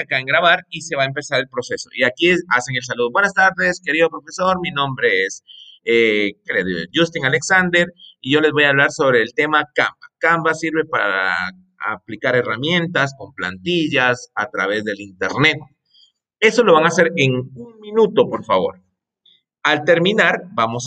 acá en grabar y se va a empezar el proceso. Y aquí hacen el saludo. Buenas tardes, querido profesor. Mi nombre es eh, Justin Alexander y yo les voy a hablar sobre el tema Canva. Canva sirve para aplicar herramientas con plantillas a través del Internet. Eso lo van a hacer en un minuto, por favor. Al terminar, vamos